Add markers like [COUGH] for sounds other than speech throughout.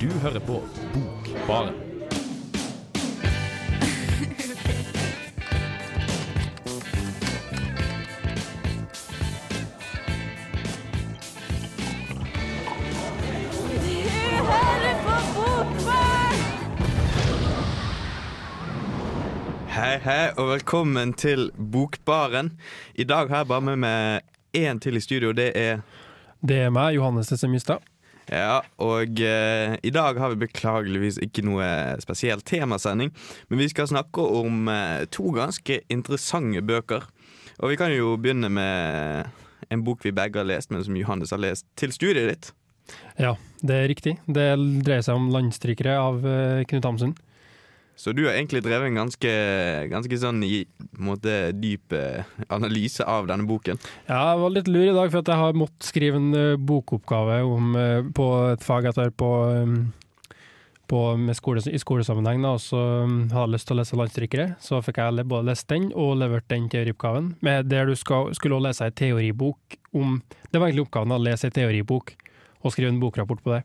Du hører på Bokbaren. Hei, hei, og velkommen til Bokbaren. I dag har jeg bare med meg én til i studio. Det er Det er meg, Johannes Tesse Mystad. Ja, og eh, i dag har vi beklageligvis ikke noe spesiell temasending, men vi skal snakke om eh, to ganske interessante bøker. Og vi kan jo begynne med en bok vi begge har lest, men som Johannes har lest til studiet ditt. Ja, det er riktig. Det dreier seg om 'Landstrykere' av eh, Knut Hamsun. Så du har egentlig drevet en ganske, ganske sånn i, måte, dyp eh, analyse av denne boken. Ja, jeg var litt lur i dag, for at jeg har måttet skrive en eh, bokoppgave om, eh, på et fag jeg tar på, eh, på skole, i skolesammenheng, da, og så um, hadde jeg lyst til å lese 'Landstrykere'. Så fikk jeg både lest den og levert den teorioppgaven, med der du skal, skulle lese ei teoribok om Det var egentlig oppgaven å lese ei teoribok og skrive en bokrapport på det.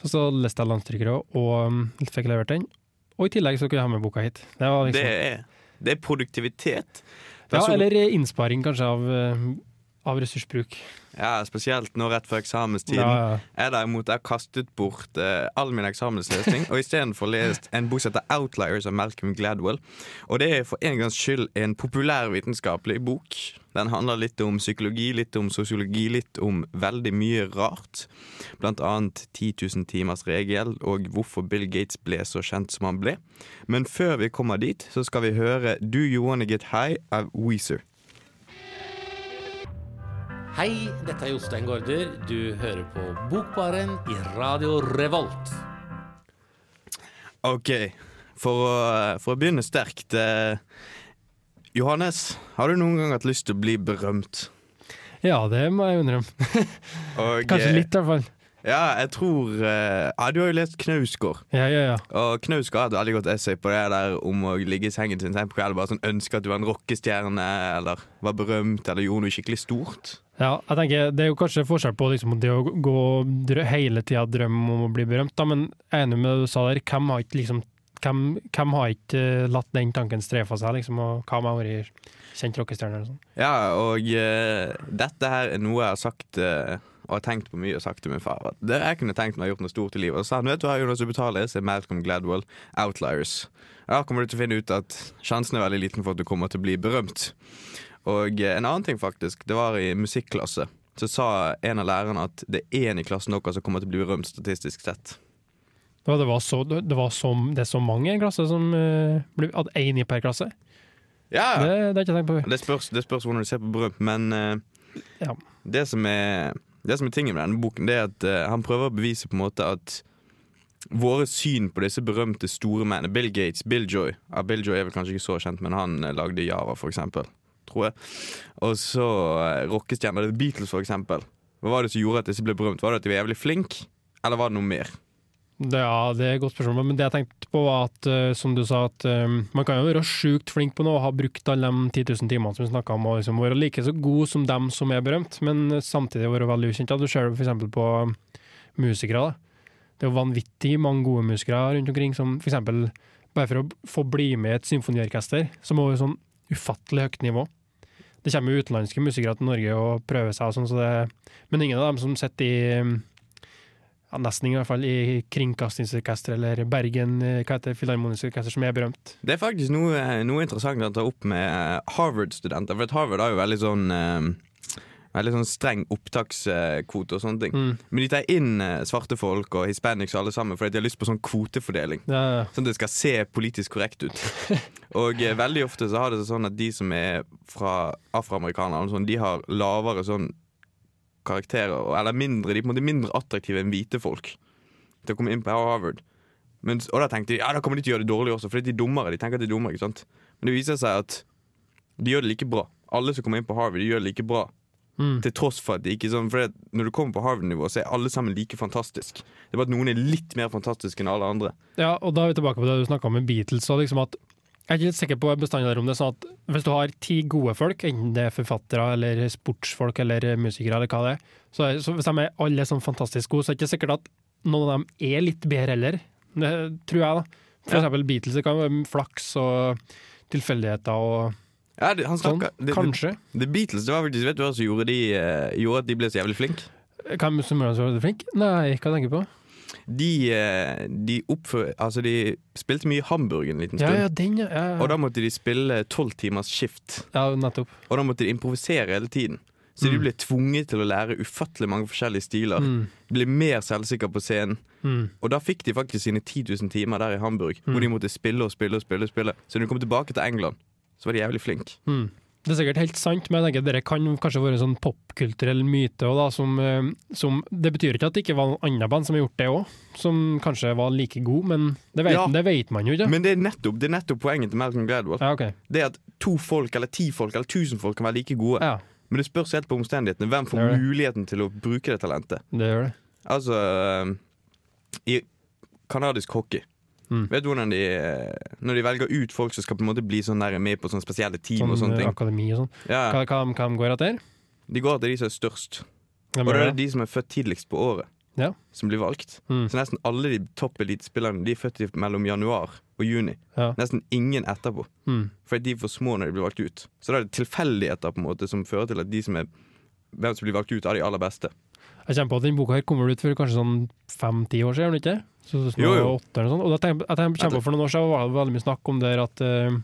Så, så leste jeg 'Landstrykere' og um, fikk levert den. Og i tillegg så kunne jeg ha med boka hit. Det var liksom, Det er, det er produktivitet. ja, Person- eller innsparing kanskje av, eh, av ressursbruk. ja, spesielt nå rett før eksamenstiden. Ja, ja. Jeg derimot har kastet bort eh, all min eksamenslesning og istedenfor lest en bok som heter 'Outliers' av Malcolm Gladwell. Og det er for en gangs skyld en populærvitenskapelig bok. Den handler litt om psykologi, litt om sosiologi, litt om veldig mye rart. Blant annet 10 000 timers regel og hvorfor Bill Gates ble så kjent som han ble. Men før vi kommer dit, så skal vi høre 'Do You Wanna Get High' av Weezer. Hei, dette er Jostein Gaarder. Du hører på Bokbaren i Radio Revolt. Ok, for å, for å begynne sterkt eh, Johannes, har du noen gang hatt lyst til å bli berømt? ja, det må jeg innrømme. [LAUGHS] Kanskje litt, i hvert fall. Ja, jeg tror eh, Ja, du har jo lest Knausgård. Ja, ja, ja. Og Knausgård hadde et veldig godt essay på det der om å ligge i sengen sin sent på kvelden bare sånn ønske at du var en rockestjerne, eller var berømt, eller gjorde noe skikkelig stort. Ja, jeg tenker Det er jo kanskje forskjell på liksom, det å gå drø hele tida drømme om å bli berømt, da, men jeg er enig med det du sa der. Hvem har ikke, liksom, hvem, hvem har ikke latt den tanken strefe seg, liksom, og hva med å være kjent rockestjerne? sånn? Ja, og uh, dette her er noe jeg har sagt uh, og har tenkt på mye og sagt til min far. At det jeg kunne tenkt meg å gjort noe stort i livet. Og sa han vet du hva, Jonas, du betaler er Malcolm Gladwell, Outliers. Da kommer du til å finne ut at sjansen er veldig liten for at du kommer til å bli berømt. Og eh, en annen ting, faktisk. Det var i musikklasse. Så sa en av lærerne at det er én i klassen deres som kommer til å bli berømt statistisk sett. Ja, det, var så, det, var så, det er så mange i en klasse som uh, blir At én i per klasse? Ja, Det, det har ikke tenkt på. Det spørs, det spørs hvordan du ser på berømt, men uh, Ja. det, som er, det som er tingen med denne boken, det er at uh, han prøver å bevise på en måte at våre syn på disse berømte store mennene Bill Gates, Bill Joy ja, Bill Joy er vel kanskje ikke så kjent, men han eh, lagde Java, for eksempel. Tror jeg. Og så uh, rockestjerner. Beatles, for eksempel. Hva var det som gjorde at disse ble berømt? Var det at de var jævlig flinke, eller var det noe mer? Ja, det er et godt spørsmål, men det jeg tenkte på var at, uh, som du sa, at eh, man kan jo være sjukt flink på noe og ha brukt alle de 10 000 timene som vi snakka om, og liksom være like så god som dem som er berømt, men samtidig være veldig ukjent. Du ser det f.eks. på musikere. da. Det er jo vanvittig mange gode musikere rundt omkring, som f.eks. bare for å få bli med i et symfoniorkester, som er over sånn ufattelig høyt nivå. Det kommer jo utenlandske musikere til Norge og prøver seg, og sånn, så det, men ingen av dem som sitter i ja, nesten i hvert fall i Kringkastingsorkester eller Bergen eh, hva heter Filharmonisk Orkester, som er berømt. Det er faktisk noe, noe interessant å ta opp med eh, Harvard-studenter. For Harvard har jo veldig sånn eh, Veldig sånn streng opptakskvote og sånne ting. Mm. Men de tar inn eh, svarte folk og hispanics og alle sammen fordi de har lyst på sånn kvotefordeling. Ja, ja. Sånn at det skal se politisk korrekt ut. [LAUGHS] Og eh, veldig ofte så har det sånn at de som er fra afroamerikanere, sånn, de har lavere sånn karakterer, eller mindre, de er på en måte mindre attraktive enn hvite folk til å komme inn på Harvard. Men, og da tenkte de ja, da kommer de til å gjøre det dårlig også, fordi de er dummere. De tenker at de er dummere, ikke sant? Men det viser seg at de gjør det like bra. Alle som kommer inn på Harvard, de gjør det like bra. Mm. Til tross for at det ikke sånn For når du kommer på Harvard-nivå, så er alle sammen like fantastisk. Det er bare at noen er litt mer fantastiske enn alle andre. ja, og da er vi tilbake på det du snakka om med Beatles. Og liksom at jeg er ikke litt sikker på bestandig om det er sånn at hvis du har ti gode folk, enten det er forfattere eller sportsfolk eller musikere eller hva det er, så, så hvis de er alle sånn fantastisk gode, så er det ikke sikkert at noen av dem er litt bedre heller. Det tror jeg, da. For Ja. eksempel Beatles. Det kan være flaks og tilfeldigheter og Ja, det, han sånn. det, det, Kanskje. The Beatles, det var faktisk Vet du hva som gjorde, de, uh, gjorde at de ble så jævlig flinke? Hvem som er så flink? Nei, hva tenker du på? De, eh, de oppfør... Altså, de spilte mye i Hamburg en liten stund. ja, den, ja. ja, Og da måtte de spille tolv timers skift. ja nettopp. Og da måtte de improvisere hele tiden. Så de Mm. ble tvunget til å lære ufattelig mange forskjellige stiler. Mm. Ble mer selvsikre på scenen. Mm. Og da fikk de faktisk sine 10 000 timer der i Hamburg, hvor Mm. de måtte spille og spille og spille. og spille Så når de kom tilbake til England, så var de jævlig flink. Mm. Det er sikkert helt sant, men jeg tenker det kan kanskje være sånn popkulturell myte også, da, som, eh, som Det betyr ikke at det ikke var noen andre band som har gjort det òg, som kanskje var like gode, men det vet, Ja. det vet man jo ikke. Men det er nettopp, det er nettopp poenget til Malcolm Gladwell. Ja, okay. Det er at to folk eller ti folk eller tusen folk kan være like gode. Ja, Men det spørs helt på omstendighetene. Hvem får muligheten til å bruke det talentet? det gjør det. Altså eh, I kanadisk hockey Mm. Vet du hvordan de eh, Når de velger ut folk som skal på en måte bli sånn der med på sånne spesielle team Sånn og sånne eh, ting akademi og sånn. ja, Hva, hva, hva de går etter? De går til de som er størst. Ja, Og det er de som er født tidligst på året, Ja. som blir valgt. Mm. Så nesten alle de topp elitespillerne De er født mellom januar og juni. Ja. Nesten ingen etterpå. Mm. Fordi de er for små når de blir valgt ut. Så da er det tilfeldigheter på en måte som fører til at de som er hvem som blir valgt ut av de aller beste. Jeg kommer på at den boka her kommer ut for kanskje sånn fem-ti år siden, gjør den ikke? Så, så, Jo, jo. Åtte, eller sånn. Og da tenker, jeg tenker, kommer på For noen år siden var det veldig mye snakk om det at, eh,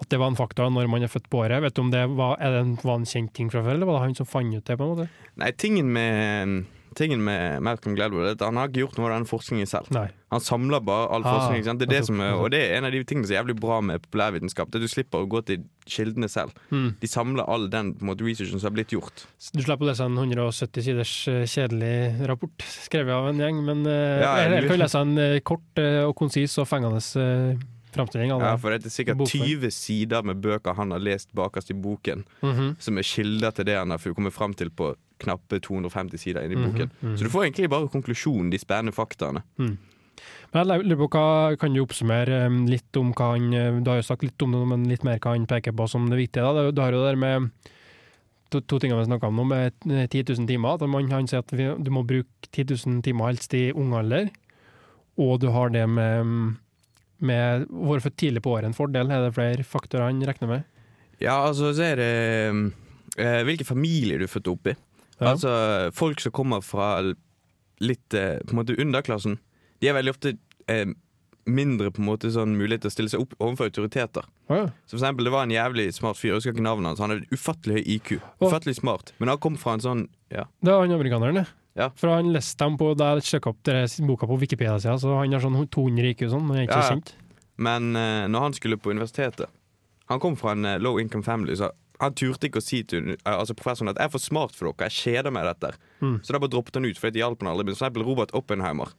at det var en faktor når man er født på året. Vet du om det var, det en, var en kjent ting fra før, eller var det han som fant ut det? på en måte? Nei, tingen med, tingen med Malcolm Gladwell er at han har ikke gjort noe av den forskningen selv. Nei. Han samler bare all Ah, forskning. Det er det som er, og det er en av de tingene som er jævlig bra med populærvitenskap. Det er at Du slipper å gå til kildene selv. Mm. De samler all den måte, researchen som har blitt gjort. Du slipper å lese en 170 siders eh, kjedelig rapport skrevet av en gjeng, men eh, Ja, jeg, jeg jeg- kan lese en eh, kort og konsis og fengende uh, framstilling. Ja, for det er sikkert Bokform. 20 sider med bøker han har lest bakerst i boken, Mhm. som er kilder til det han har kommet fram til på knappe 250 sider inni i -hmm. boken. mhm. Så du får egentlig bare konklusjonen, de spennende faktaene. Men jeg lurer på hva Kan du oppsummere eh, litt om hva han eh, Du har jo sagt litt om det, men litt mer hva han peker på som det viktige. Da. Du har jo det der med to, to tingene vi snakka om nå, med eh, 10 000 timer. Man, han sier at vi, du må bruke 10 000 timer helst i ung alder. Og du har det med, mm, med å være for tidlig på året en fordel. Er det flere faktorer han regner med? Ja, altså så er det eh, hvilken familie du er født opp i. Ja. Altså folk som kommer fra litt eh, på en måte underklassen, de er veldig ofte eh, mindre på en måte sånn mulighet til å stille seg opp overfor autoriteter. Ja. Så for eksempel, Det var en jævlig smart fyr, jeg husker ikke navnet hans. Han hadde ufattelig høy IQ. Ufattelig smart. Men han kom fra en sånn ja. Det er han amerikaneren, det. Ja. For han leste dem på jeg sjekka opp dere boka på Wikipedia, så han har sånn 200 IQ sånn, men er ikke Ja, kjent. Men uh, når han skulle på universitetet Han kom fra en uh, low income family, så han turte ikke å si til uh, altså professoren at 'jeg er for smart for dere, jeg kjeder meg i dette'. Mm. Så da bare droppet han ut, for det hjalp han aldri. Men for eksempel Robert Oppenheimer.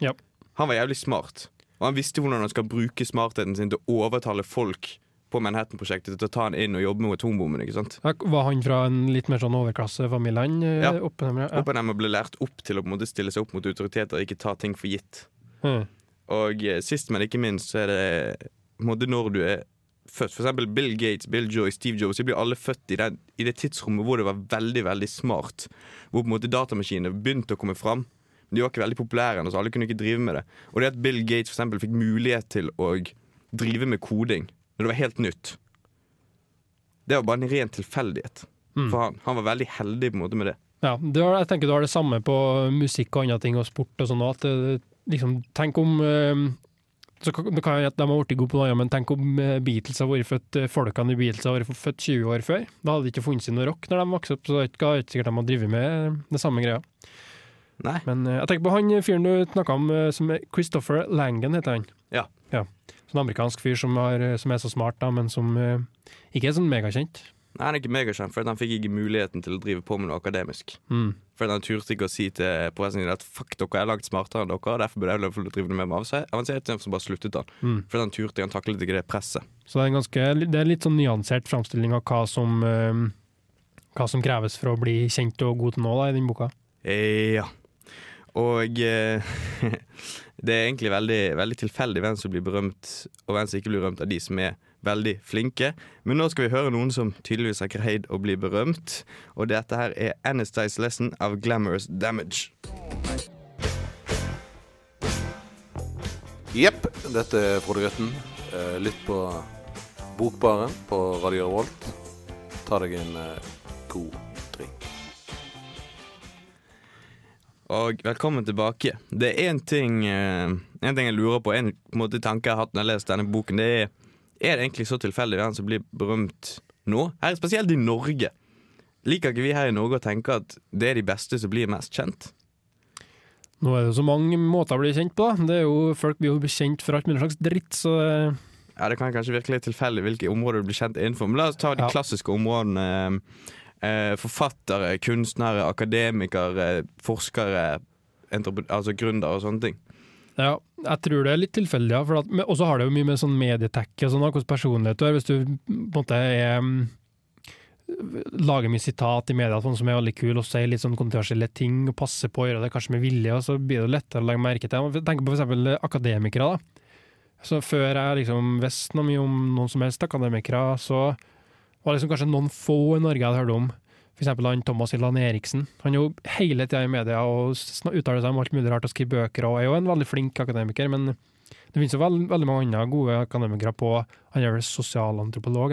Ja. Han var jævlig smart. Og han visste hvordan han skal bruke smartheten sin til å overtale folk på Manhattan-prosjektet til å ta han inn og jobbe med atombomben. ikke sant? Var han fra en litt mer sånn overklassefamilie? eh, Ja. Oppenheimer, ja. Oppenheimer ble lært opp til å på en måte stille seg opp mot autoriteter og ikke ta ting for gitt. Hmm. Og eh, sist, men ikke minst, så er det på en måte når du er født. For eksempel Bill Gates, Bill Joy, Steve Jobs. De blir alle født i, den, i det tidsrommet hvor det var veldig veldig smart. Hvor på en måte datamaskinene begynte å komme fram. Men de var ikke veldig populære ennå, så alle kunne ikke drive med det. Og det at Bill Gates for eksempel fikk mulighet til å drive med koding når det var helt nytt, det var bare en ren tilfeldighet Mm. for han. Han var veldig heldig på en måte med det. Ja, det var, jeg tenker du har det samme på musikk og andre ting, og sport og sånn. At liksom, tenk om øh, så kan- Det kan at de har blitt gode på noe men tenk om eh, Beatles har vært født, eh, folkene i Beatles har vært født 20 år før. Da hadde det ikke funnet seg noe rock når de vokste opp, så det er ikke sikkert de har drevet med det samme greia. Nei. Men eh, jeg tenker på han fyren du snakka om, eh, som er Christopher Langan heter han. Ja. ja. Sånn amerikansk fyr som, har, eh, som er så smart, da, men som uh, ikke er sånn megakjent. Nei, Han er ikke megakjent, for han fikk ikke muligheten til å drive på med noe akademisk. Mm. For han turte ikke å si til professoren sin at fuck, dere er langt smartere enn dere, derfor burde jeg drive med meg avansert, så bare sluttet han. Mm. For han turte, han taklet ikke det presset. Så det er, en ganske, det er litt sånn nyansert framstilling av hva som, uh, hva som kreves for å bli kjent og god til nå da, i den boka. Eh, Ja. Og eh, [LAUGHS] det er egentlig veldig, veldig tilfeldig hvem som blir berømt, og hvem som ikke blir berømt av de som er veldig flinke. Men nå skal vi høre noen som tydeligvis har greid å bli berømt. Og dette her er Anastace Lesson av Glamorous Damage. Jepp, dette er Frode Grøtten. Eh, Lytt på Bokbaren på Radio Revolt. Ta deg en eh, god Og velkommen tilbake. Det er en ting, eh, en ting jeg lurer på, en, måte, tanke jeg har hatt når jeg har lest denne boken. Det er er det egentlig så tilfeldig hvem som blir berømt nå? Her, Spesielt i Norge. Liker ikke vi her i Norge å tenke at det er de beste som blir mest kjent? Nå er det jo så mange måter å bli kjent på. Det er jo, folk blir jo kjent for alt mulig slags dritt, så eh, Ja, Det kan kanskje virke litt tilfeldig hvilke områder du blir kjent innenfor, men la oss ta de Ja. klassiske områdene. Eh, forfattere, kunstnere, akademikere, forskere, altså gründere og sånne ting. ja, jeg tror det er litt tilfeldig. Ja, og så har det jo mye med sånn medietekke og sånn, hvordan personlighet du er. Hvis du på en måte er mm, lager mye sitat i media sånn som er veldig kul, og sier litt sånn kontroversielle ting, og passer på å gjøre det kanskje med vilje, og så blir det lettere å legge merke til. Tenk på eksempel akademikere. da. Så Før jeg liksom visste noe mye om noen som helst akademikere, så var det liksom kanskje noen få i Norge jeg hadde hørt om. Eksempel han Thomas Hylland Eriksen. Han er jo hele tida i media og uttaler seg om alt mulig rart og skriver bøker, og er jo en veldig flink akademiker, men det finnes jo veld, veldig mange andre gode akademikere på Han er vel sosialantropolog?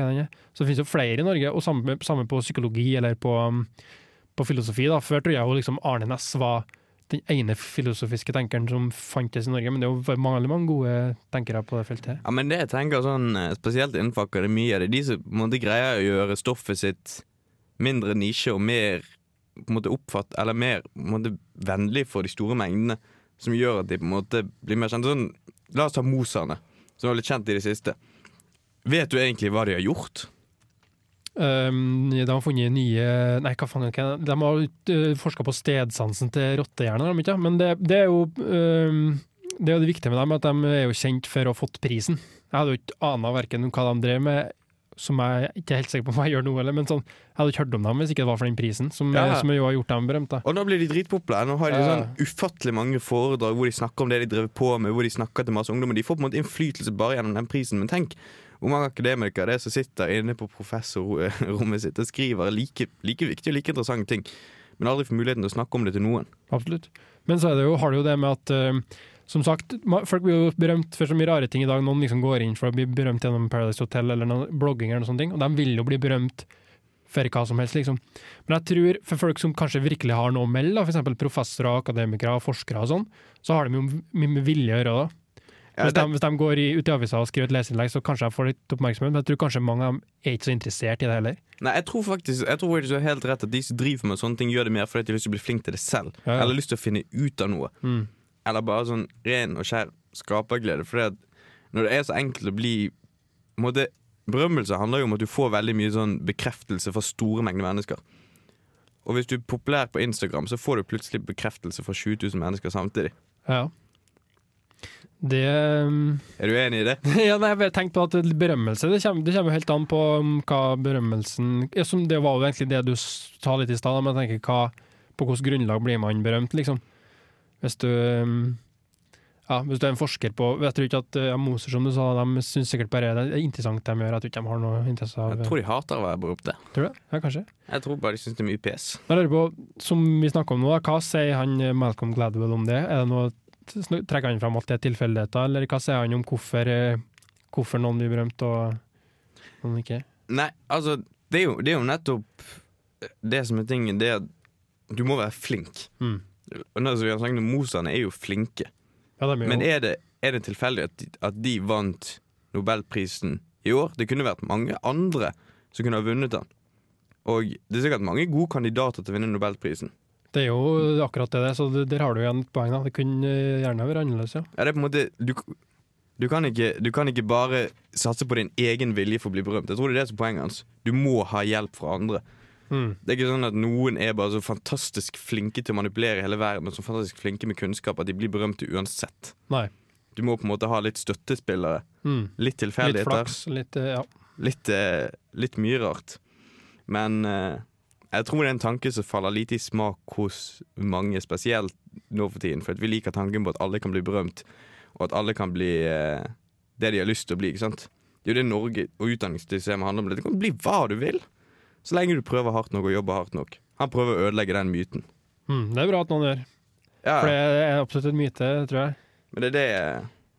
Så det finnes jo flere i Norge, og samme, samme på psykologi eller på, um, på filosofi. da. Før tror jeg jo liksom Arne Næss var den ene filosofiske tenkeren som fantes i Norge, men det er jo mange, mange gode tenkere på det feltet. Ja, men det jeg tenker sånn, eh, Spesielt innenfor akademia, det er de som på en måte greier å gjøre stoffet sitt mindre nisje og mer på en måte oppfatt, eller mer på en måte vennlig for de store mengdene, som gjør at de på en måte blir mer kjent. Sånn, la oss ta Moserne, som var litt kjent i det siste. Vet du egentlig hva de har gjort? Um, de har funnet nye Nei, hva faen ikke? De har uh, forska på stedsansen til ikke? Men det, det er jo um, Det er jo det viktige med dem, at de er jo kjent for å ha fått prisen. Jeg hadde jo ikke ana verken hva de drev med, som jeg ikke er helt sikker på om jeg gjør nå, men sånn, jeg hadde ikke hørt om dem hvis ikke det var for den prisen, som, Ja. som jo har gjort dem berømte. Og nå blir de dritpopulære. Nå har de sånn ufattelig mange foredrag hvor de snakker om det de driver på med, hvor de snakker til masse ungdommer. De får på en måte innflytelse bare gjennom den prisen. Men tenk hvor mange akademikere det er som sitter inne på professorrommet sitt og skriver like, like viktige og like interessante ting, men aldri får muligheten til å snakke om det til noen. Absolutt. Men så det jo, har det jo det med at eh, som sagt, folk blir jo berømt for så mye rare ting i dag. Noen liksom går inn for å bli berømt gjennom Paradise Hotel eller noen blogging eller noen sånne ting, og de vil jo bli berømt for hva som helst, liksom. Men jeg tror for folk som kanskje virkelig har noe å melde, f.eks. professorer, akademikere forskere og sånn, så har de jo mye med vilje å gjøre det. Ja, Hvis, de, hvis de går i, ut i avisa og skriver et leserinnlegg, så kanskje jeg får litt oppmerksomhet, men jeg tror kanskje mange av dem er ikke så interessert i det heller. nei, jeg tror faktisk Jeg tror faktisk du har helt rett at de som driver med sånne ting, gjør det mer fordi de har lyst til å bli flink til det selv. Ja, ja. Eller lyst til å finne ut av noe. Mm. Eller bare sånn ren og skjær skaperglede. For når det er så enkelt å bli måte, Berømmelse handler jo om at du får veldig mye sånn bekreftelse fra store mengder mennesker. Og hvis du er populær på Instagram, så får du plutselig bekreftelse fra 20 000 mennesker samtidig. Ja. Det [LAUGHS] Er du enig i det? [LAUGHS] Ja, nei, jeg tenkte på at berømmelse det kommer, det kommer helt an på hva berømmelsen ja, som Det var jo egentlig det du sa litt i stad, men jeg tenker hva, på hvilket grunnlag blir man berømt, liksom? Hvis du um, ja, hvis du er en forsker på Jeg tror ikke at ja, Moser, som du sa, de syns sikkert bare det er interessant de gjør. Jeg tror ikke de har noe interesse av Jeg tror de hater å være berømte. Tror du det? Ja, kanskje. Jeg tror bare de syns det er mye pes. Jeg lurer på, som vi snakker om nå, hva sier han eh, Malcolm Gladwell om det? Er det noe, Trekker han fram alt det er tilfeldigheter, eller hva sier han om hvorfor, eh, hvorfor noen blir berømt og noen ikke? Nei, altså, det er jo, det er jo nettopp det som er tingen, det er at du må være flink. Mm. Og vi har sagt, Moserne er jo flinke. Ja, er jo, Men er det, er det tilfeldig at, de- at de vant Nobelprisen i år? Det kunne vært mange andre som kunne ha vunnet den. Og det er sikkert mange gode kandidater til å vinne Nobelprisen. Det er jo akkurat det, det, så det, der har du igjen et poeng. da. Det kunne eh, gjerne vært annerledes, ja. Ja, det er på en måte du, du, kan ikke, du kan ikke bare satse på din egen vilje for å bli berømt. Jeg tror det er det som er poenget hans. Du må ha hjelp fra andre. Mm. Det er ikke sånn at noen er bare så fantastisk flinke til å manipulere hele verden og så fantastisk flinke med kunnskap at de blir berømte uansett. Nei. Du må på en måte ha litt støttespillere. Mm. Litt Litt flaks, litt eh, ja. litt, eh, litt mye rart. Men eh, jeg tror det er en tanke som faller lite i smak hos mange, spesielt nå for tiden. For vi liker tanken på at alle kan bli berømt, og at alle kan bli eh, det de har lyst til å bli. ikke sant? Det er jo det Norge og utdanningssystemet handler om. Du kan bli hva du vil, så lenge du prøver hardt nok og jobber hardt nok. Han prøver å ødelegge den myten. Mm. Det er bra at noen gjør. Ja, For det er absolutt en myte, tror jeg. Men det det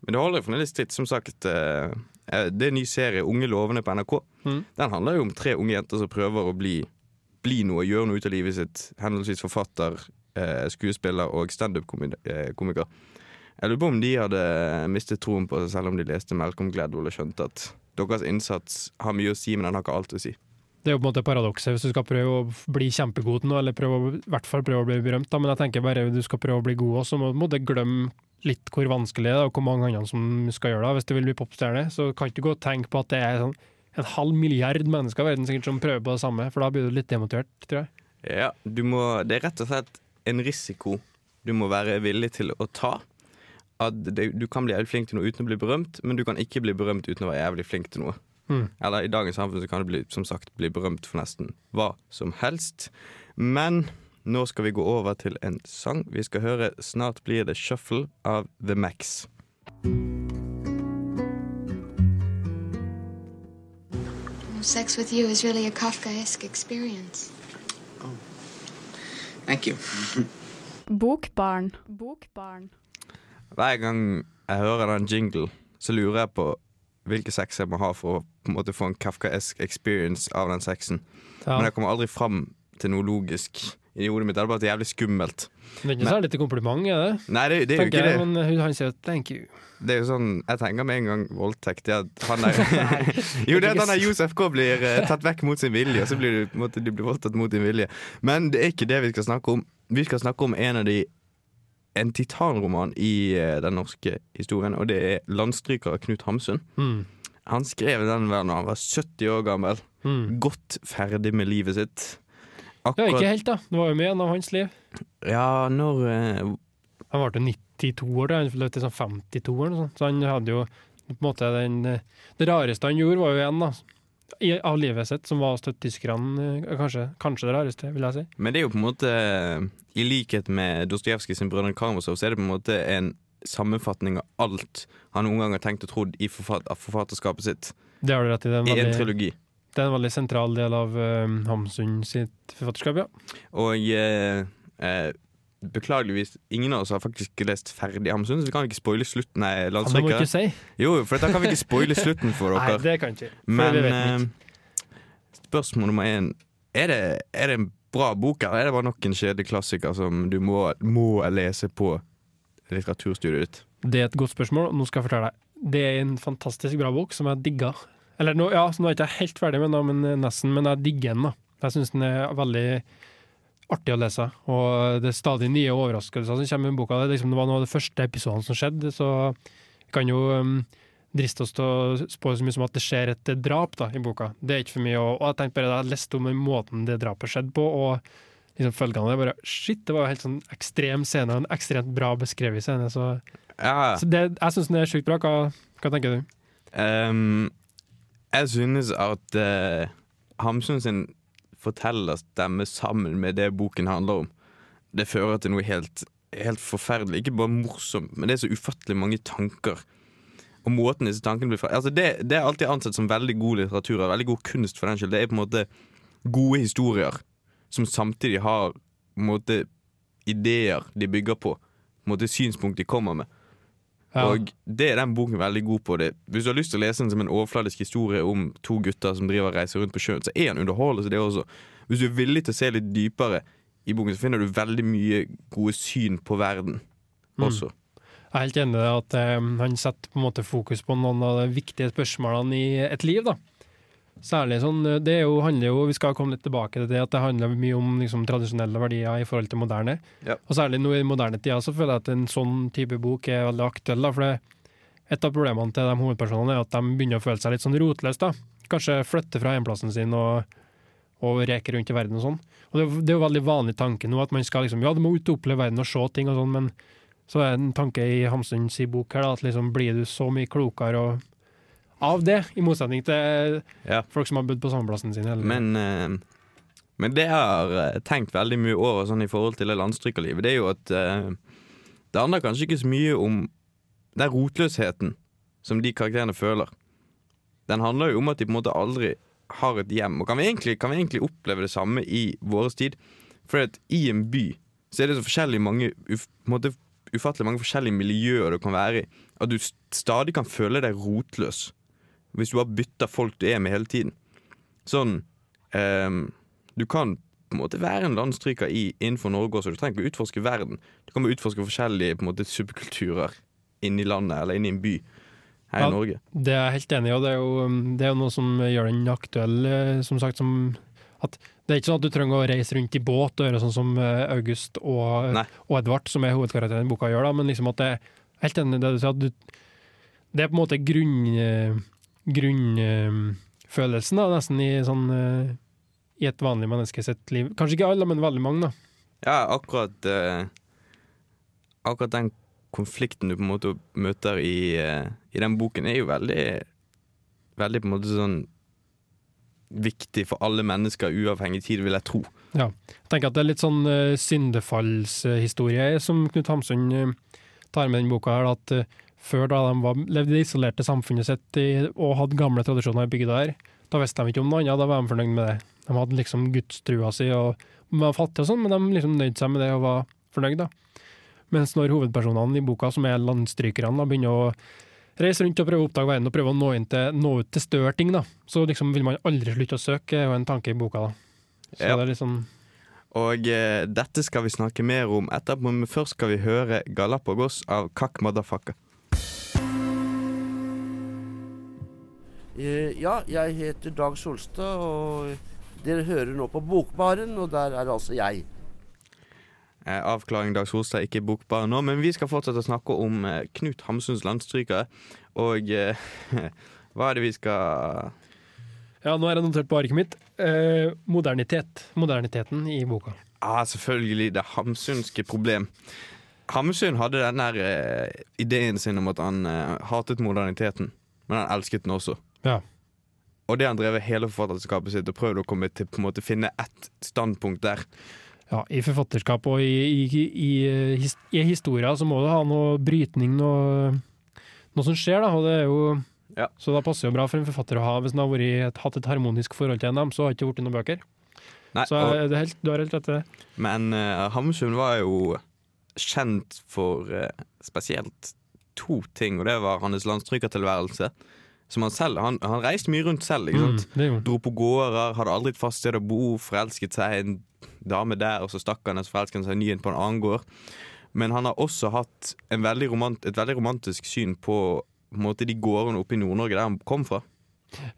Men det holder jo fremdeles tritt. Som sagt, eh, eh, det er en ny serie, Unge lovende, på NRK. Mm. Den handler jo om tre unge jenter som prøver å bli, bli noe, gjøre noe ut av livet sitt. Henholdsvis forfatter, eh, skuespiller og standup-komiker. Jeg lurer på om de hadde mistet troen på seg selv om de leste Malcolm Gladwell og skjønte at deres innsats har mye å si, men den har ikke alt å si. Det er jo på en måte paradokset hvis du skal prøve å bli kjempegod noe, eller prøve, i hvert fall prøve å bli berømt. Da. Men jeg tenker bare du skal prøve å bli god også, må du glemme litt hvor vanskelig det er, og hvor mange andre som skal gjøre det. Hvis du vil bli popstjerne, så kan ikke du gå og tenke på at det er sånn en halv milliard mennesker i verden sikkert som prøver på det samme, for da blir du litt demotivert, tror jeg. Ja, du må, det er rett og slett en risiko du må være villig til å ta. At det, du kan bli jævlig flink til noe uten å bli berømt, men du kan ikke bli berømt uten å være jævlig flink til noe. Mm. Eller i dagens samfunn så kan du bli, som sagt bli berømt for nesten hva som helst. Men nå skal vi gå over til en sang. Vi skal høre 'Snart blir det shuffle' av The Max. Sex with you is really a Kafkaesque experience. Thank you. [LAUGHS] Bokbarn. Bokbarn. Hver gang jeg hører den jingle, så lurer jeg på hvilken sex jeg må ha for å på en måte få en kafkaesk experience av den sexen. Ja. Men jeg kommer aldri fram til noe logisk i hodet mitt. Det er bare jævlig skummelt. Det er ikke særlig til kompliment, er det? Nei, det, det er jo ikke jeg, det. men han sier 'thank you'. Det er jo sånn, Jeg tenker med en gang voldtekt. Ja, han er, [LAUGHS] Jo, det at han der [LAUGHS] Josef K blir uh, tatt vekk mot sin vilje, og så blir du, måtte, du blir voldtatt mot din vilje. Men det er ikke det vi skal snakke om. Vi skal snakke om en av de en titanroman i uh, den norske historien, og det er landstryker Knut Hamsun. Mm. Han skrev den da han var 70 år gammel. Mm. Godt ferdig med livet sitt. Ja, ikke helt, da. Det var jo med gjennom hans liv. Ja, når eh, Han ble jo 92 år, da. han levde til sånn 52 eller noe sånt. Så han hadde jo på en måte den Det rareste han gjorde, var jo en da, i, av livet sitt, som var å støtte tyskerne. eh, Kanskje, kanskje det rareste, vil jeg si. Men det er jo på en måte I likhet med Dostojevskij sin 'Brødrene Karamazov', så er det på en måte en sammenfatning av alt han noen gang har tenkt og trodd i forfat av forfatterskapet sitt. Det har du rett i. Det er en I en veldig, trilogi. Det er en veldig sentral del av uh, Hamsun sitt forfatterskap, ja. Og uh, uh, beklageligvis, ingen av oss har faktisk lest ferdig Hamsun, så vi kan ikke spoile slutten. Nei, Ja, Det må ikke si. Jo, for da kan vi ikke spoile slutten for [LAUGHS] dere. Nei, det kan ikke. Men spørsmål nummer én er det, er det en bra bok, eller er det bare nok en kjedelig klassiker som du må, må lese på litteraturstudiet ditt? Det er et godt spørsmål, og nå skal jeg fortelle deg. Det er en fantastisk bra bok som jeg digga. Eller nå, ja, så nå er jeg ikke helt ferdig med den, men eh, nesten, men jeg digger den. da. Jeg syns den er veldig artig å lese, og det er stadig nye overraskelser som kommer med boka. Det, liksom, det var noe av de første episodene som skjedde, så vi kan jo um, driste oss til å spå så mye som at det skjer et eh, drap da, i boka. Det er ikke for mye, og, og jeg tenkte bare jeg leste om måten det drapet skjedde på, og liksom følgene av det, bare shit, det var jo helt sånn ekstrem scene, og en ekstremt bra beskrevet scene, så Ja, så det, jeg syns den er sjukt bra. Hva, hva tenker du? Ehm, jeg synes at uh, Hamsun sin fortellerstemme sammen med det boken handler om, det fører til noe helt, helt forferdelig. Ikke bare morsomt, men det er så ufattelig mange tanker. Og måten disse tankene blir fra altså det, det er alltid ansett som veldig god litteratur og veldig god kunst for den skyld. Det er på en måte gode historier som samtidig har på en måte, ideer de bygger på. På en måte synspunkt de kommer med. Ja. Og det er den boken veldig god på. det Hvis du har lyst til å lese den som en overfladisk historie om to gutter som driver og reiser rundt på sjøen, så er den det også. Hvis du er villig til å se litt dypere i boken, så finner du veldig mye gode syn på verden Mm. Jeg er helt enig i det at eh, han setter på en måte fokus på noen av de viktige spørsmålene i et liv. da. Særlig sånn, eh, det er jo, handler jo, Vi skal komme litt tilbake til det, at det handler mye om liksom, tradisjonelle verdier i forhold til moderne. Ja. Og særlig nå i moderne tida så føler jeg at en sånn type bok er veldig aktuell. da, for det, Et av problemene til de hovedpersonene er at de begynner å føle seg litt sånn rotløse. da. Kanskje flytte fra hjemplassen sin og, og reke rundt i verden og sånn. Og det, det er jo veldig vanlig tanke nå at man skal liksom, ja, du må ut og oppleve verden og se ting og sånn, men så er det en tanke i Hamsuns bok her da, at liksom blir du så mye klokere og av det, i motsetning til Ja. folk som har bodd på samleplassen sin. Eller, Men, eh, men det jeg har eh, tenkt veldig mye over sånn i forhold til det landstrykerlivet, det er jo at eh, det handler kanskje ikke så mye om den rotløsheten som de karakterene føler. Den handler jo om at de på en måte aldri har et hjem. Og kan vi egentlig, kan vi egentlig oppleve det samme i vår tid? For at i en by så er det så forskjellig mange uf, måte, ufattelig mange forskjellige miljøer du kan være i. At du stadig kan føle deg rotløs hvis du har bytta folk du er med hele tiden. Sånn ehm, Du kan på en måte være en landstryker i, innenfor Norge også. Du trenger ikke å utforske verden. Du kan utforske forskjellige måte, subkulturer inni landet eller inni en by her Ja. i Norge. Det er jeg helt enig i, og det er jo, det er jo noe som gjør den aktuell, eh, som sagt. Som at det er ikke sånn at du trenger å reise rundt i båt og gjøre sånn som eh, August og, og Edvard, som er hovedkarakteren i boka, gjør, da, men liksom at det er helt enig i det du sier, at du, det er på en måte grunn, eh, grunnfølelsen, da, nesten i sånn eh, i et vanlig menneske sitt liv. Kanskje ikke alle, men veldig mange, da. Ja, akkurat uh, Akkurat den konflikten du på en måte møter i, uh, i den boken, er jo veldig Veldig på en måte sånn viktig for alle mennesker, uavhengig tid, vil jeg tro. Ja. Jeg tenker at det er litt sånn uh, syndefallshistorie som Knut Hamsun tar med den boka her. At før da de var, levde i det isolerte samfunnet sitt i, og hadde gamle tradisjoner i bygda her, da visste de ikke om noe annet, da var de fornøyd med det. De hadde liksom gudstrua si og var fattige og sånn, men de liksom nøyde seg med det og var fornøyd, da. Mens når hovedpersonene i boka, som er landstrykerne, begynner å reise rundt og prøve å oppdage verden og prøve å nå, til, nå ut til større ting, da, så liksom vil man aldri slutte å søke, er jo en tanke i boka. da. Så Ja. det er sånn Og eh, dette skal vi snakke mer om etterpå, men først skal vi høre Galapagos av Kakk Madafaka. Ja, jeg heter Dag Solstad, og dere hører nå på Bokbaren, og der er altså jeg. Eh, avklaring Dag Solstad, ikke bokbar nå, men vi skal fortsette å snakke om eh, Knut Hamsuns landstrykere. Og eh, [LAUGHS] hva er det vi skal Ja, nå er jeg notert på arket mitt. Eh, modernitet. Moderniteten i boka. Ah, selvfølgelig det hamsunske problem. Hamsun hadde den der eh, ideen sin om at han eh, hatet moderniteten, men han elsket den også. Ja. Og det han drevet hele forfatterskapet sitt og prøvd å komme til på en måte finne ett standpunkt der. Ja, I forfatterskap og i, i, i, his, i historia så må du ha noe brytning, noe, noe som skjer, da. Og det er jo Ja. Så da passer jo bra for en forfatter å ha Hvis han har vært, hatt et harmonisk forhold til en av dem, så har det ikke blitt noen bøker. Nei, Så og, er det helt, du har helt rett i det. men uh, Hamsun var jo kjent for uh, spesielt to ting, og det var hans landstrykertilværelse. Som han selv Han, han reiste mye rundt selv, ikke sant? Mm, det gjorde han. Dro på gårder, hadde aldri et fast sted å bo, forelsket seg en dame der, og så stakk han, og så forelsket han seg ny inn på en annen gård. Men han har også hatt en veldig romant, et veldig romantisk syn på, på måte, de gårdene oppe i Nord-Norge der han kom fra.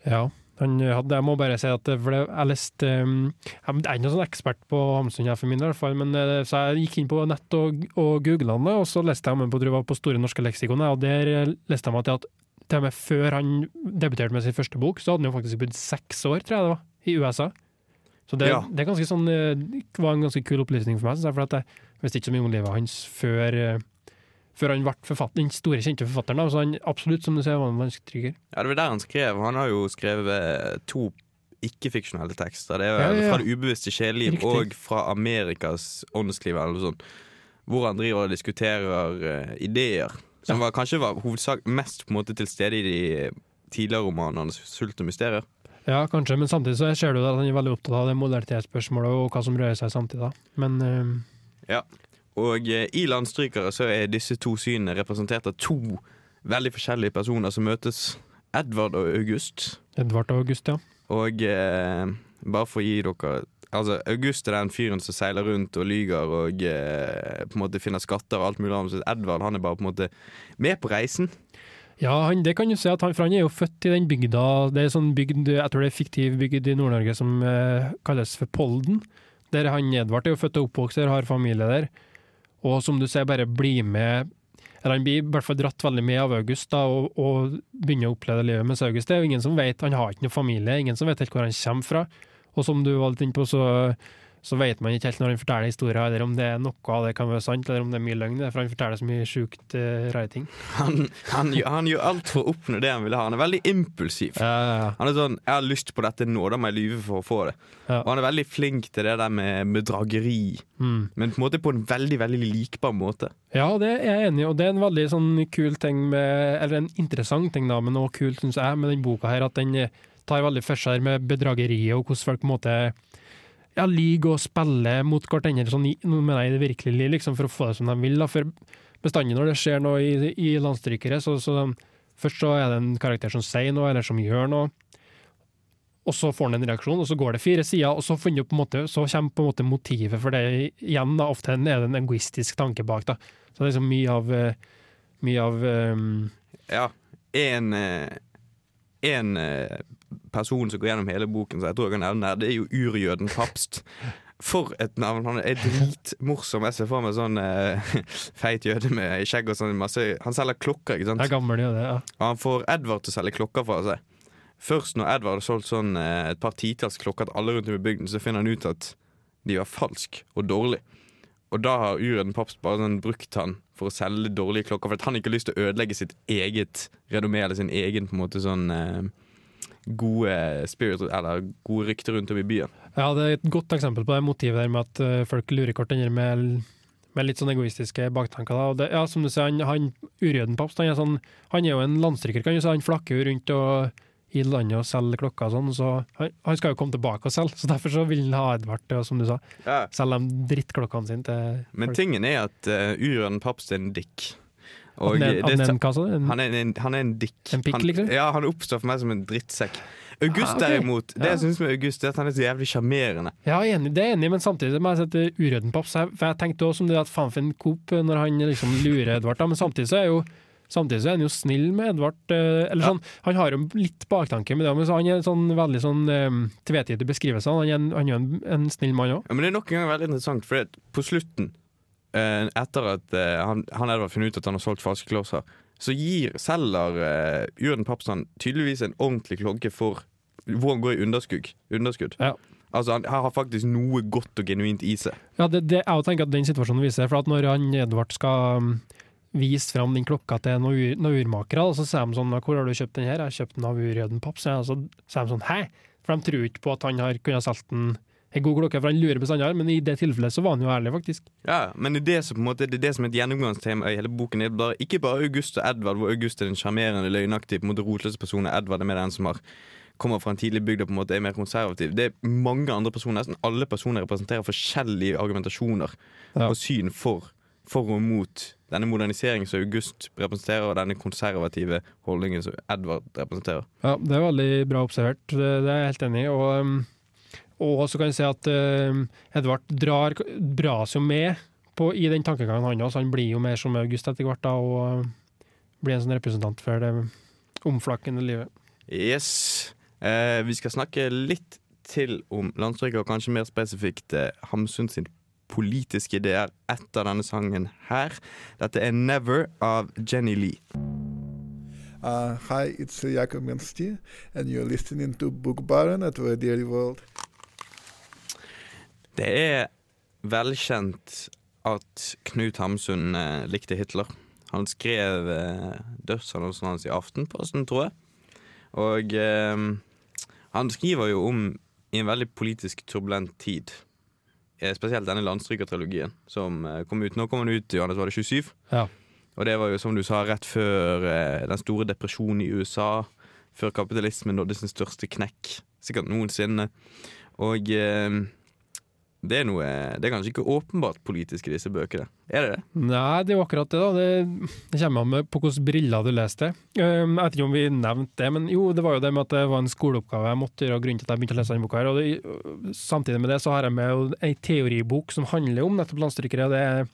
Ja. Han hadde, jeg må bare si at for det, jeg leste um, Jeg er ikke noen sånn ekspert på Hamsun, for min del, men eh, så jeg gikk inn på nett og, og googla han, og så leste jeg om han på, på Store norske leksikon, og der eh, leste jeg om til at til og med før han debuterte med sin første bok, så hadde han jo faktisk bodd seks år, tror jeg det var, i USA. Så det, Ja. det sånn, eh, var en ganske kul opplysning for meg, jeg, for at jeg visste ikke så mye om livet hans før, eh, før han ble forfatter, den store, kjente forfatteren. Da. Så han absolutt, som du sier, var en landstrykker. Ja, det var der han skrev. Han har jo skrevet to ikke-fiksjonelle tekster. Det er ja, ja. Fra det ubevisste kjæleliv og fra Amerikas åndsliv, eller noe sånt. Hvor han driver og diskuterer uh, ideer. Som var, kanskje var hovedsak mest på en måte til stede i de tidligere romanene 'Sult og mysterier'. Ja, kanskje, men samtidig så ser du at han er veldig opptatt av det modernitetsspørsmålet og hva som rører seg samtidig. Men Men Ja. Og eh, i Landstrykere så er disse to synene representert av to veldig forskjellige personer som møtes. Edvard og August. Edvard og August, ja. Og eh, bare for å gi dere Altså, August er den fyren som seiler rundt og lyger og eh, på en måte finner skatter og alt mulig annet. Så Edvard han er bare på en måte med på reisen. Ja, han, det kan du si at han, for han er jo født i den bygda, det er sånn bygd, jeg tror det er fiktiv bygd i Nord-Norge som eh, kalles for Polden. Der han Edvard er jo født og oppvokst der, har familie der. Og som du ser, bare blir med eller Han blir i hvert fall dratt veldig med av August da, og, og begynner å oppleve livet. Mens August det er jo ingen som vet, han har ikke noe familie, ingen som vet helt hvor han kommer fra. Og som du var litt inne på, så, så vet man ikke helt når han forteller historier, eller om det er noe av det kan være sant, eller om det er mye løgn. For han forteller så mye sjukt uh, rare ting. Han, han, han gjør alt for å oppnå det han vil ha. Han er veldig impulsiv. Ja, ja, ja. Han er sånn 'Jeg har lyst på dette nå, da må jeg lyve for å få det'. Ja. Og han er veldig flink til det der med bedrageri, Mm. men på en måte på en veldig veldig likbar måte. Ja, det er jeg enig i, og det er en veldig sånn kul ting med Eller en interessant ting, da, men også kult, syns jeg, med den boka her, at den tar veldig for seg med bedrageriet og hvordan folk på en måte ja, lyver og spiller mot hverandre, sånn, i- det virkelige liv, liksom, for å få det som de vil. Da. For bestandig når det skjer noe i, i landstrykere, så, så først så er det en karakter som sier noe, eller som gjør noe, og så får han en reaksjon, og så går det fire sider, og så, måte, så kommer på en måte motivet for det igjen. da, Ofte er det en egoistisk tanke bak. da. Så det er liksom mye av, eh, mye av um, Ja. En, en eh, person som går gjennom hele boken, så jeg tror jeg kan nevne her, det er jo urjøden Papst. For et navn! Han er dritmorsom. Jeg ser for meg sånn eh, [LAUGHS] feit jøde med skjegg og sånn masse Han selger klokker, ikke sant? Det er gammel, ja, det, ja. Og han får Edvard til å selge klokker for seg. Først når Edvard har solgt sånn eh, et par titalls klokker til alle rundt om i bygden, så finner han ut at de var falsk og dårlig. Og da har Ureden Paps bare sånn brukt han for å selge dårlige klokker, for han ikke har lyst til å ødelegge sitt eget renommé eller sin egen på en måte sånn eh, gode spirit, eller gode rykter rundt om i byen. Ja, det er et godt eksempel på det motivet der med at uh, folk lurer der med, med litt sånn egoistiske baktanker. Da. Og det, ja, som du sier, han, han urjøden Paps han er, sånn, han er jo en landstryker, kan du si. Han flakker jo rundt og i landet og selge klokker og sånn, så han, han skal jo komme tilbake og selge. Så derfor så vil han ha Edvard til å, som du sa, Ja. selge de drittklokkene sine til Men tingen er at uh, Ureden Papst er en dick. Og Han er- det- han er en han er en, han er en dick. En pikk, liksom? Ja, han oppstår for meg som en drittsekk. August Ah, okay. derimot, det Ja. jeg synes med August, er at han er så jævlig sjarmerende. Ja, enig, det er enig, men samtidig må jeg sette urøden papp. jeg- For jeg tenkte også om det at faen for en Coop når han liksom lurer Edvard, da, men samtidig så er jo Samtidig så er han jo snill med Edvard. eh, Eller sånn, Han har jo litt baktanke med det, men så han er en sånn veldig sånn um, tvetydig beskrivelse. Han er en, han er jo en, en snill mann òg. Ja, men det er nok en gang veldig interessant, for på slutten, eh, etter at han, han Edvard finner ut at han har solgt falske klosser, så gir, selger uh, Jørgen Papsand tydeligvis en ordentlig klokke for hvor han går i underskudd. underskudd. Ja. Altså, han, han har faktisk noe godt og genuint i seg. Ja, det, det, jeg tenker at den situasjonen viser for at når han Edvard skal vise fram den klokka til noen ur, noen urmakere, og så sier de sånn 'Hvor har du kjøpt den her?' 'Jeg har kjøpt den av urøden, papp'. Så så sier de sånn 'Hæ?' For de tror ikke på at han har kunnet solgt den en god klokke, for han lurer bestandig, men i det tilfellet så var han jo ærlig, faktisk. Ja, men det er det som, på en måte, det er det som er et gjennomgangstema i hele boken. Det er bare, ikke bare August og Edvard, hvor August er den sjarmerende, løgnaktige, på en måte rotløse personen. Edvard er med den som har kommer fra en tidlig bygd og på en måte er mer konservativ. Det er mange andre personer, Nesten alle personer representerer forskjellige argumentasjoner Ja. og syn for, for og mot denne moderniseringen som August representerer, og denne konservative holdningen som Edvard representerer. Ja, det er veldig bra observert, det, er jeg helt enig i. Og, um, og så kan jeg si at uh, Edvard drar, dras jo med på, i den tankegangen han også. Han blir jo mer som August etter hvert, da, og uh, blir en sånn representant for det omflakkende livet. Yes. Uh, vi skal snakke litt til om landstryket, og kanskje mer spesifikt eh, Hamsun sin politiske ideer etter denne sangen her. Dette er 'Never' av Jenny Lee. Uh, hi, it's Jakob Mensti, and you're listening to Book Baron at Radio World. Det er velkjent at Knut Hamsun eh, likte Hitler. Han skrev eh, dødsannonsen hans i Aftenposten, tror jeg. Og eh, han skriver jo om i en veldig politisk turbulent tid. Eh, spesielt denne landstrykertrilogien som eh, kom ut. Nå kom den ut, Johannes, var det 27? Ja. Og det var jo, som du sa, rett før eh, den store depresjonen i USA. Før kapitalismen nådde sin største knekk, sikkert noensinne. Og eh, det er noe Det er kanskje ikke åpenbart politisk i disse bøkene. Er det det? Nei, det er jo akkurat det, da. Det, det kommer an med på hvilke briller du leser det. Um, jeg vet ikke om vi nevnte det, men jo, det var jo det med at det var en skoleoppgave jeg måtte gjøre, og grunnen til at jeg begynte å lese denne boka. her. Og det, samtidig med det så har jeg med ei teoribok som handler om nettopp landstrykere. Det er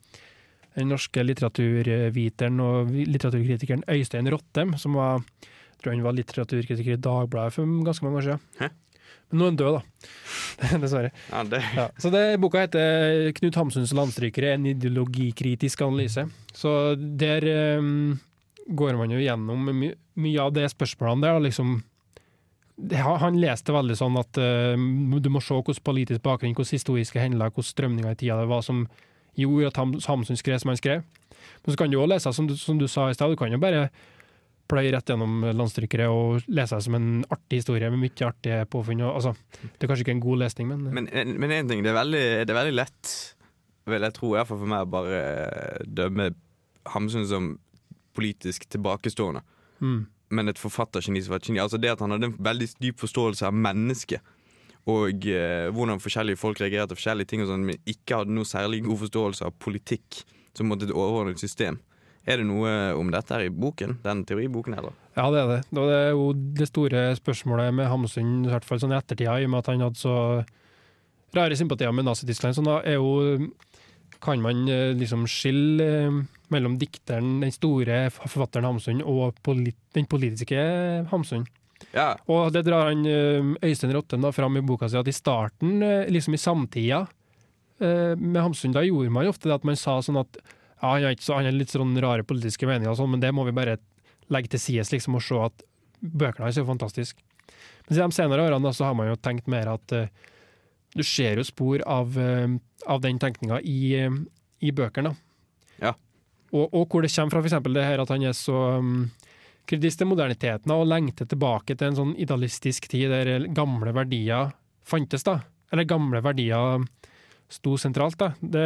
den norske litteraturviteren og litteraturkritikeren Øystein Rottem, som var, jeg tror han var litteraturkritiker i Dagbladet for ganske mange år siden. Hæ? Men nå er han død, da. [LAUGHS] Dessverre. Ja, det Ja, så det, Boka heter 'Knut Hamsuns landstrykere en ideologikritisk analyse'. Så der um, går man jo gjennom my mye av det spørsmålene der. Liksom, han leste veldig sånn at uh, du må se hvordan politisk bakgrunn, hvordan historiske hendelser, hvordan strømninger i tida det var som gjorde at Ham- Hamsun skrev som han skrev. Men så kan du òg lese, som du, som du sa i stad, du kan jo bare pløye rett gjennom landstrykere og lese det som en artig historie med mye artige påfunn. Altså, det er kanskje ikke en god lesning, men, Men, men en ting, det er veldig, det er veldig lett, vil jeg tro, i hvert fall for meg, å bare dømme Hamsun som politisk tilbakestående. mm. Men et forfattergeni som var et geni. Altså det at han hadde en veldig dyp forståelse av mennesket. Og eh, hvordan forskjellige folk reagerte på forskjellige ting, og sånn, men ikke hadde noe særlig god forståelse av politikk som måtte et overordnet system. Er det noe om dette her i boken? Den teoriboken, eller? Ja, det er det. Og det er jo det store spørsmålet med Hamsun, i hvert fall sånn i ettertida, i og med at han hadde så rare sympatier med Nazi-Tyskland. Så da er jo Kan man eh, liksom skille eh, mellom dikteren, den store forfatteren Hamsun, og polit, den politiske Hamsun? Ja. Og det drar han eh, Øystein Rotten da fram i boka si, at i starten, liksom i samtida med Hamsun, da gjorde man ofte det at man sa sånn at ja, han har så, han har litt sånn rare politiske meninger, og sånn, men det må vi bare legge til side liksom, og se at bøkene hans er jo fantastiske. Men i de senere årene så har man jo tenkt mer at uh, du ser jo spor av, uh, av den tenkninga i, uh, i bøkene. Ja. Og, og hvor det kommer fra, eksempel det her at han er så um, kritisk til moderniteten og lengter tilbake til en sånn idealistisk tid der gamle verdier fantes, da. Eller gamle verdier sto sentralt, da. Det,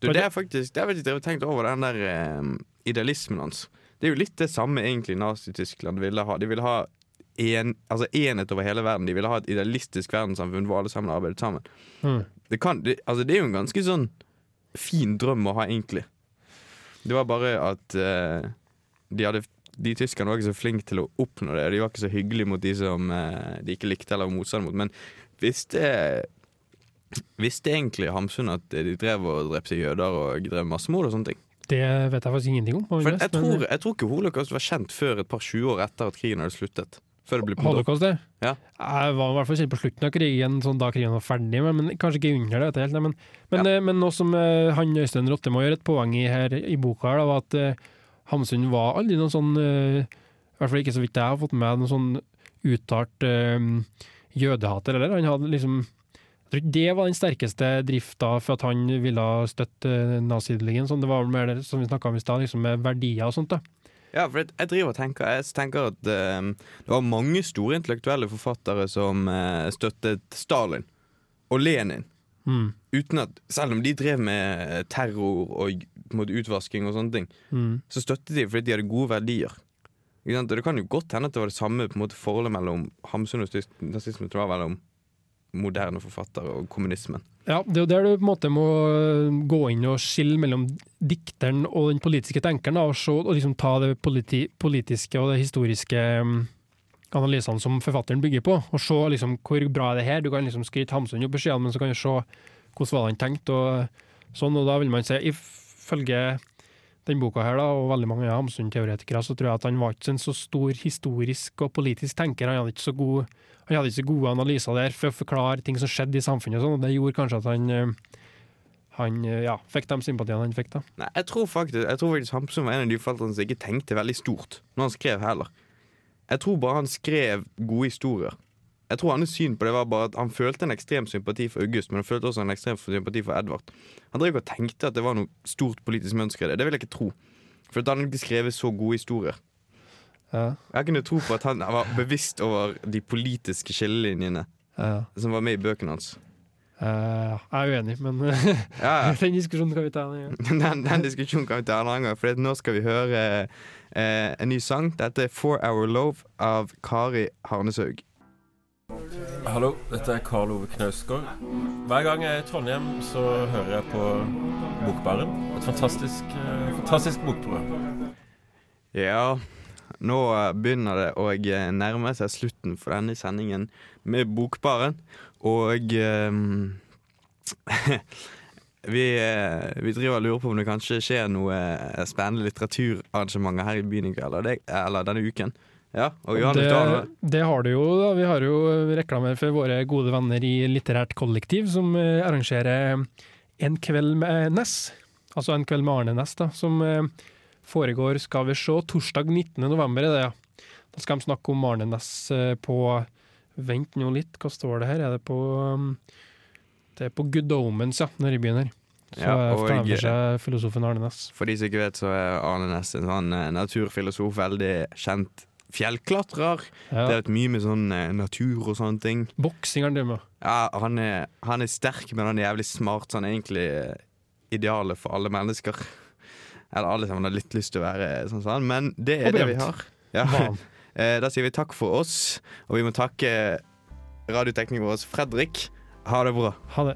Du, det er faktisk Det har jeg faktisk tenkt over, den der eh, idealismen hans. Det er jo litt det samme egentlig Nazi-Tyskland ville ha. De ville ha en, altså enhet over hele verden. De ville ha et idealistisk verdenssamfunn hvor alle sammen arbeidet sammen. Mm. Det, kan, det, altså det er jo en ganske sånn fin drøm å ha, egentlig. Det var bare at eh, de hadde de tyskerne var ikke så flinke til å oppnå det. De var ikke så hyggelige mot de som eh, de ikke likte eller var motstand mot. Men visste, visste egentlig Hamsun at de drev og drepte jøder og drev massemord og sånne ting? det vet jeg faktisk ingenting om. For jeg, tror, jeg tror ikke holocaust var kjent før et par 20 år etter at krigen hadde sluttet. Holocaust, det? Ja. Jeg var i hvert fall kjent på slutten av krigen, sånn da krigen var ferdig, men, men kanskje ikke under det. helt. Men, men, ja. men noe som uh, han Øystein Rotte må gjøre et poeng i her i boka, her, da, var at uh, Hamsun var aldri noen sånn eh, I hvert fall ikke så vidt jeg har fått med noen sånn uttalt eh, jødehater heller. Han hadde liksom jeg tror ikke det var den sterkeste drifta for at han ville støtte eh. Sånn, det var mer det som vi snakka om i stad, liksom med verdier og sånt. da. Ja, for jeg, driver og tenker Jeg tenker at eh, det var mange store intellektuelle forfattere som eh, støttet Stalin og Lenin. Mm. Uten at, selv om de drev med terror og måte, utvasking og sånne ting, Mm. så støttet de fordi de hadde gode verdier. Og Det kan jo godt hende at det var det samme på en måte forholdet mellom Hamsun og nazismen det var mellom moderne forfattere og kommunismen. Ja, det er jo der du på en måte må gå inn og skille mellom dikteren og den politiske tenkeren, og, så, og liksom ta det politi politiske og det historiske um, analysene som forfatteren bygger på, og se liksom hvor bra er det her. Du kan liksom skryte Hamsun opp i skyene, men så kan du se hvordan var han tenkt, og sånn, og da vil man si, ifølge den boka her, da, og veldig mange Hamsun-teoretikere, så tror jeg at han var ikke en så stor historisk og politisk tenker. Han hadde ikke så god han hadde ikke så gode analyser der for å forklare ting som skjedde i samfunnet, og sånn, og det gjorde kanskje at han, eh, han eh, ja, fikk de sympatiene han fikk. da. Nei, jeg tror faktisk, jeg tror faktisk Hamsun var en av de forfatterne som ikke tenkte veldig stort når han skrev heller. Jeg tror bare han skrev gode historier. Jeg tror hans syn på det var bare at han følte en ekstrem sympati for August, men han følte også en ekstrem sympati for Edvard. Han drev ikke og tenkte at det var noe stort politisk mønster i det. Det vil jeg ikke tro. For han hadde ikke skrevet så gode historier. Ja, Jeg kunne tro på at han var bevisst over de politiske skillelinjene ja. som var med i bøkene hans. Uh, jeg er uenig, men [LAUGHS] Ja, den diskusjonen kan vi ta. en gang. [LAUGHS] Den, den [LAUGHS] diskusjonen kan vi ta en annen gang, for nå skal vi høre uh, en ny sang. Dette er 'For Our Love' av Kari Harneshaug. Hallo, dette er Karl Ove Knausgård. Hver gang jeg er i Trondheim, så hører jeg på Bokbaren. Et fantastisk, eh, fantastisk bokprogram. Ja, nå begynner det å nærme seg slutten for denne sendingen med Bokbaren. Og um, [LAUGHS] vi, eh, vi driver og lurer på om det kanskje skjer noe spennende litteraturarrangementer her i byen i kveld, eller denne uken. Ja, og Johannes, det, det har du jo. da. Vi har jo reklamer for våre gode venner i Litterært kollektiv, som eh, arrangerer En kveld med Ness. Altså En kveld med Arne Ness, da, som eh, foregår, skal vi se, torsdag 19. november er det, ja. Da skal de snakke om Arne Næss eh, på Vent nå litt, hva står det her? Er det på um, Det er på Good Omens, ja, når vi begynner. Så Ja, eh, tar for seg filosofen Arne Næss. For de som ikke vet, så er Arne Næss en sånn eh, naturfilosof, veldig kjent fjellklatrer. Ja. Det er mye med sånn eh, natur og sånne ting. Boksing han driver med. Ja, han er, han er sterk, men han er jævlig smart, så han er egentlig eh, idealet for alle mennesker. Eller alle som har litt lyst til å være sånn som han, men det er det vi har. Ja. [LAUGHS] Eh, Da sier vi takk for oss, og vi må takke radioteknikeren vår Fredrik. Ha det bra. Ha det.